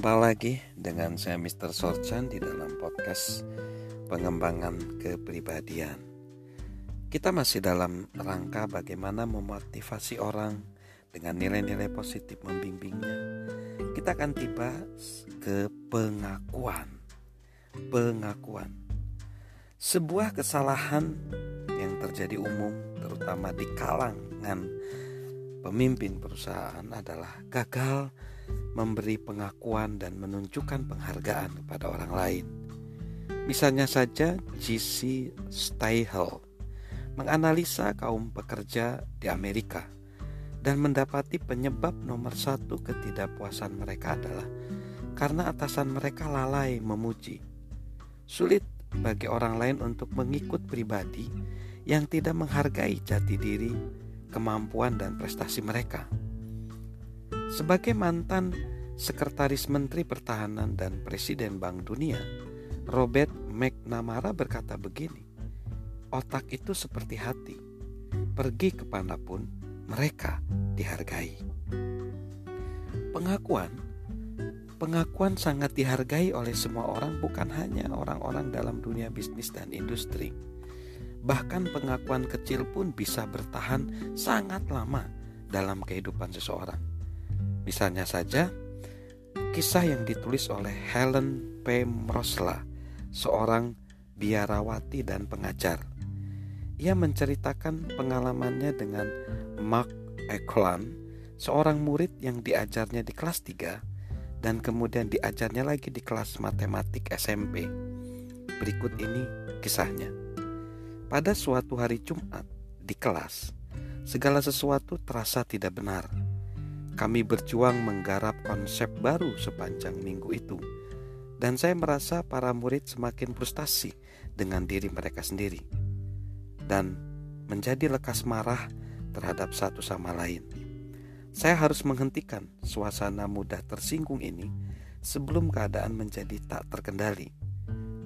Jumpa lagi dengan saya Mr. Sorchan di dalam podcast pengembangan kepribadian. Kita masih dalam rangka bagaimana memotivasi orang dengan nilai-nilai positif membimbingnya. Kita akan tiba ke pengakuan. Pengakuan. Sebuah kesalahan yang terjadi umum terutama di kalangan pemimpin perusahaan adalah gagal memberi pengakuan dan menunjukkan penghargaan kepada orang lain. Misalnya saja G.C. Stahel menganalisa kaum pekerja di Amerika dan mendapati penyebab nomor satu ketidakpuasan mereka adalah karena atasan mereka lalai memuji. Sulit bagi orang lain untuk mengikut pribadi yang tidak menghargai jati diri, kemampuan, dan prestasi mereka. Sebagai mantan Sekretaris Menteri Pertahanan dan Presiden Bank Dunia, Robert McNamara berkata begini, Otak itu seperti hati, pergi ke mana pun mereka dihargai. Pengakuan Pengakuan sangat dihargai oleh semua orang, bukan hanya orang-orang dalam dunia bisnis dan industri. Bahkan pengakuan kecil pun bisa bertahan sangat lama dalam kehidupan seseorang. Misalnya saja, kisah yang ditulis oleh Helen P. Mrosla, seorang biarawati dan pengajar. Ia menceritakan pengalamannya dengan Mark Eklan, seorang murid yang diajarnya di kelas 3 dan kemudian diajarnya lagi di kelas matematik SMP. Berikut ini kisahnya. Pada suatu hari Jumat di kelas, segala sesuatu terasa tidak benar kami berjuang menggarap konsep baru sepanjang minggu itu, dan saya merasa para murid semakin frustasi dengan diri mereka sendiri dan menjadi lekas marah terhadap satu sama lain. Saya harus menghentikan suasana mudah tersinggung ini sebelum keadaan menjadi tak terkendali.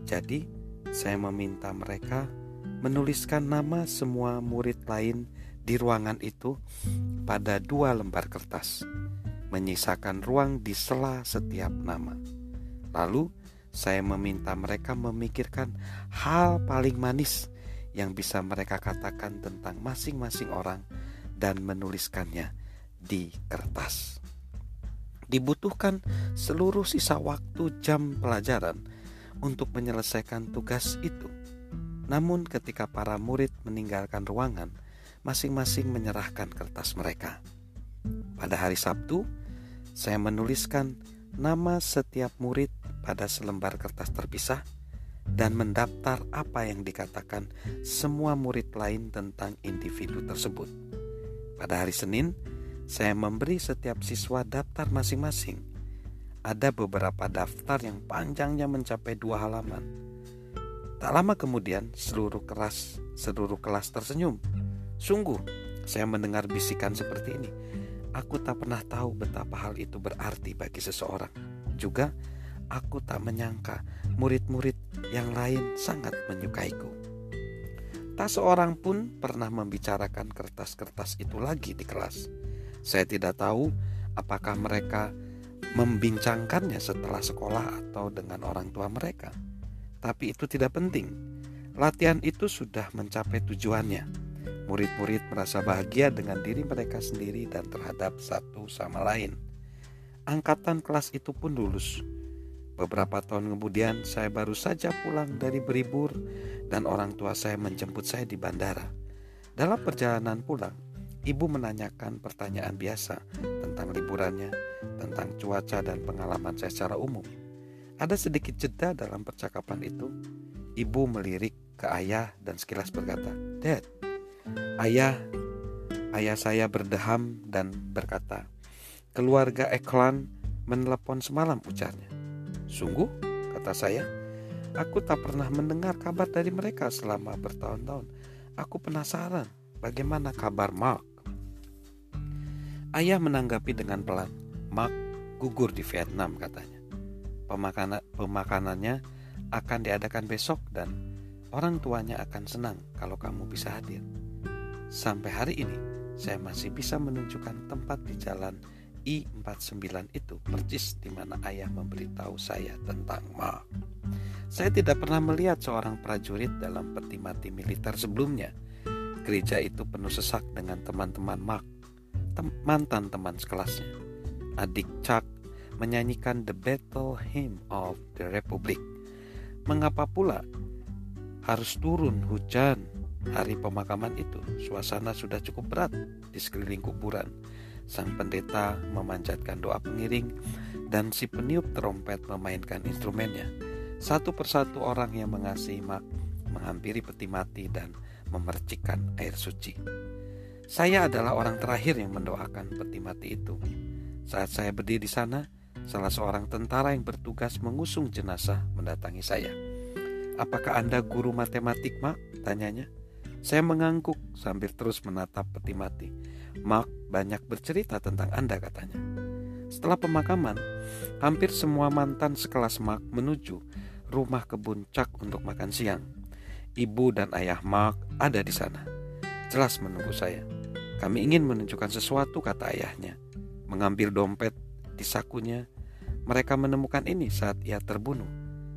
Jadi, saya meminta mereka menuliskan nama semua murid lain di ruangan itu pada dua lembar kertas, menyisakan ruang di sela setiap nama. Lalu saya meminta mereka memikirkan hal paling manis yang bisa mereka katakan tentang masing-masing orang dan menuliskannya di kertas. Dibutuhkan seluruh sisa waktu jam pelajaran untuk menyelesaikan tugas itu. Namun, ketika para murid meninggalkan ruangan, masing-masing menyerahkan kertas mereka. Pada hari Sabtu, saya menuliskan nama setiap murid pada selembar kertas terpisah dan mendaftar apa yang dikatakan semua murid lain tentang individu tersebut. Pada hari Senin, saya memberi setiap siswa daftar masing-masing. Ada beberapa daftar yang panjangnya mencapai dua halaman. Tak lama kemudian, seluruh kelas seluruh kelas tersenyum Sungguh, saya mendengar bisikan seperti ini. Aku tak pernah tahu betapa hal itu berarti bagi seseorang. Juga, aku tak menyangka murid-murid yang lain sangat menyukaiku. Tak seorang pun pernah membicarakan kertas-kertas itu lagi di kelas. Saya tidak tahu apakah mereka membincangkannya setelah sekolah atau dengan orang tua mereka. Tapi itu tidak penting. Latihan itu sudah mencapai tujuannya Murid-murid merasa bahagia dengan diri mereka sendiri dan terhadap satu sama lain. Angkatan kelas itu pun lulus. Beberapa tahun kemudian, saya baru saja pulang dari beribur, dan orang tua saya menjemput saya di bandara. Dalam perjalanan pulang, ibu menanyakan pertanyaan biasa tentang liburannya, tentang cuaca, dan pengalaman saya secara umum. Ada sedikit jeda dalam percakapan itu. Ibu melirik ke ayah dan sekilas berkata, "Dad, Ayah, ayah saya berdeham dan berkata, keluarga Eklan menelepon semalam ujarnya. Sungguh, kata saya, aku tak pernah mendengar kabar dari mereka selama bertahun-tahun. Aku penasaran bagaimana kabar Mark. Ayah menanggapi dengan pelan, Mark gugur di Vietnam katanya. Pemakanan, pemakanannya akan diadakan besok dan orang tuanya akan senang kalau kamu bisa hadir. Sampai hari ini, saya masih bisa menunjukkan tempat di jalan I-49 itu persis di mana ayah memberitahu saya tentang Mark. Saya tidak pernah melihat seorang prajurit dalam peti mati militer sebelumnya. Gereja itu penuh sesak dengan teman-teman Mark, tem mantan teman sekelasnya. Adik Chuck menyanyikan The Battle Hymn of the Republic. Mengapa pula harus turun hujan hari pemakaman itu? Suasana sudah cukup berat di sekeliling kuburan. Sang pendeta memanjatkan doa pengiring dan si peniup trompet memainkan instrumennya. Satu persatu orang yang mengasihi mak menghampiri peti mati dan memercikkan air suci. Saya adalah orang terakhir yang mendoakan peti mati itu. Saat saya berdiri di sana, salah seorang tentara yang bertugas mengusung jenazah mendatangi saya. Apakah Anda guru matematik, Mak? Tanyanya. Saya mengangguk sambil terus menatap peti mati. Mark banyak bercerita tentang Anda katanya. Setelah pemakaman, hampir semua mantan sekelas Mark menuju rumah kebun Cak untuk makan siang. Ibu dan ayah Mark ada di sana. Jelas menunggu saya. Kami ingin menunjukkan sesuatu kata ayahnya. Mengambil dompet di sakunya. Mereka menemukan ini saat ia terbunuh.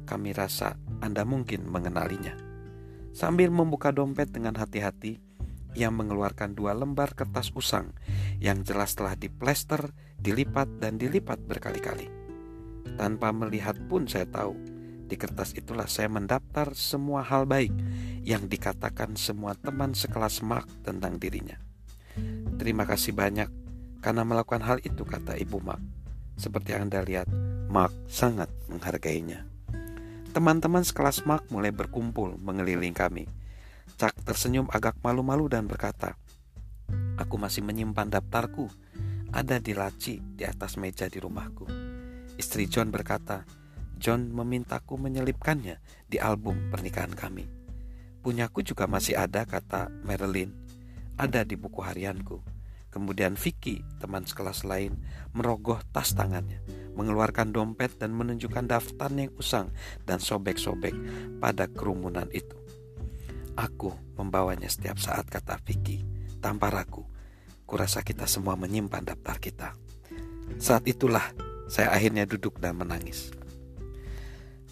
Kami rasa Anda mungkin mengenalinya. Sambil membuka dompet dengan hati-hati, ia mengeluarkan dua lembar kertas usang yang jelas telah diplester, dilipat, dan dilipat berkali-kali. Tanpa melihat pun saya tahu, di kertas itulah saya mendaftar semua hal baik yang dikatakan semua teman sekelas Mark tentang dirinya. Terima kasih banyak karena melakukan hal itu, kata Ibu Mark. Seperti Anda lihat, Mark sangat menghargainya. Teman-teman sekelas Mark mulai berkumpul mengelilingi kami. Chuck tersenyum agak malu-malu dan berkata, Aku masih menyimpan daftarku, ada di laci di atas meja di rumahku. Istri John berkata, John memintaku menyelipkannya di album pernikahan kami. Punyaku juga masih ada, kata Marilyn. Ada di buku harianku. Kemudian Vicky, teman sekelas lain, merogoh tas tangannya, mengeluarkan dompet dan menunjukkan daftar yang usang dan sobek-sobek pada kerumunan itu. Aku membawanya setiap saat, kata Vicky, tanpa ragu. Kurasa kita semua menyimpan daftar kita. Saat itulah saya akhirnya duduk dan menangis.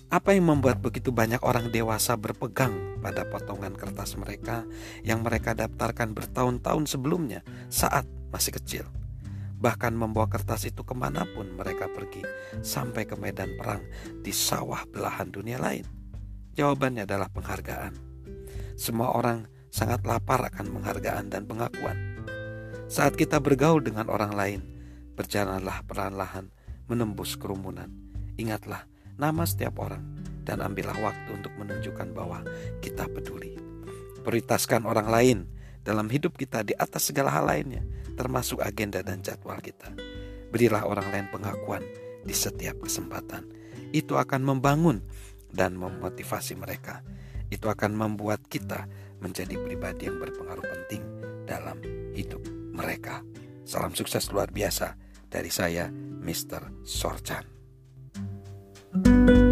Apa yang membuat begitu banyak orang dewasa berpegang pada potongan kertas mereka yang mereka daftarkan bertahun-tahun sebelumnya saat masih kecil? Bahkan membawa kertas itu ke mana pun mereka pergi, sampai ke medan perang di sawah belahan dunia lain. Jawabannya adalah penghargaan. Semua orang sangat lapar akan penghargaan dan pengakuan. Saat kita bergaul dengan orang lain, berjalanlah perlahan-lahan menembus kerumunan. Ingatlah, nama setiap orang dan ambillah waktu untuk menunjukkan bahwa kita peduli. Prioritaskan orang lain dalam hidup kita di atas segala hal lainnya, termasuk agenda dan jadwal kita. Berilah orang lain pengakuan di setiap kesempatan. Itu akan membangun dan memotivasi mereka. Itu akan membuat kita menjadi pribadi yang berpengaruh penting dalam hidup mereka. Salam sukses luar biasa dari saya, Mr. Sorchan. thank you